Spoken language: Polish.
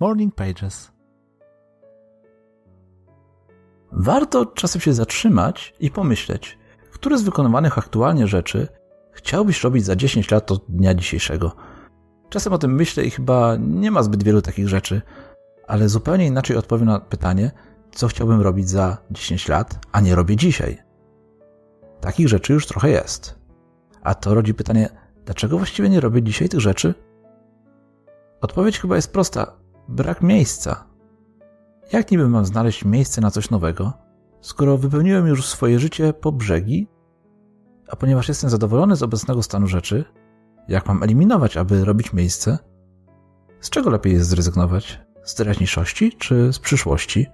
Morning Pages. Warto czasem się zatrzymać i pomyśleć, które z wykonywanych aktualnie rzeczy chciałbyś robić za 10 lat od dnia dzisiejszego. Czasem o tym myślę i chyba nie ma zbyt wielu takich rzeczy, ale zupełnie inaczej odpowiem na pytanie, co chciałbym robić za 10 lat, a nie robię dzisiaj. Takich rzeczy już trochę jest. A to rodzi pytanie, dlaczego właściwie nie robię dzisiaj tych rzeczy? Odpowiedź chyba jest prosta: brak miejsca. Jak niby mam znaleźć miejsce na coś nowego, skoro wypełniłem już swoje życie po brzegi? A ponieważ jestem zadowolony z obecnego stanu rzeczy, jak mam eliminować, aby robić miejsce? Z czego lepiej jest zrezygnować? Z teraźniejszości czy z przyszłości?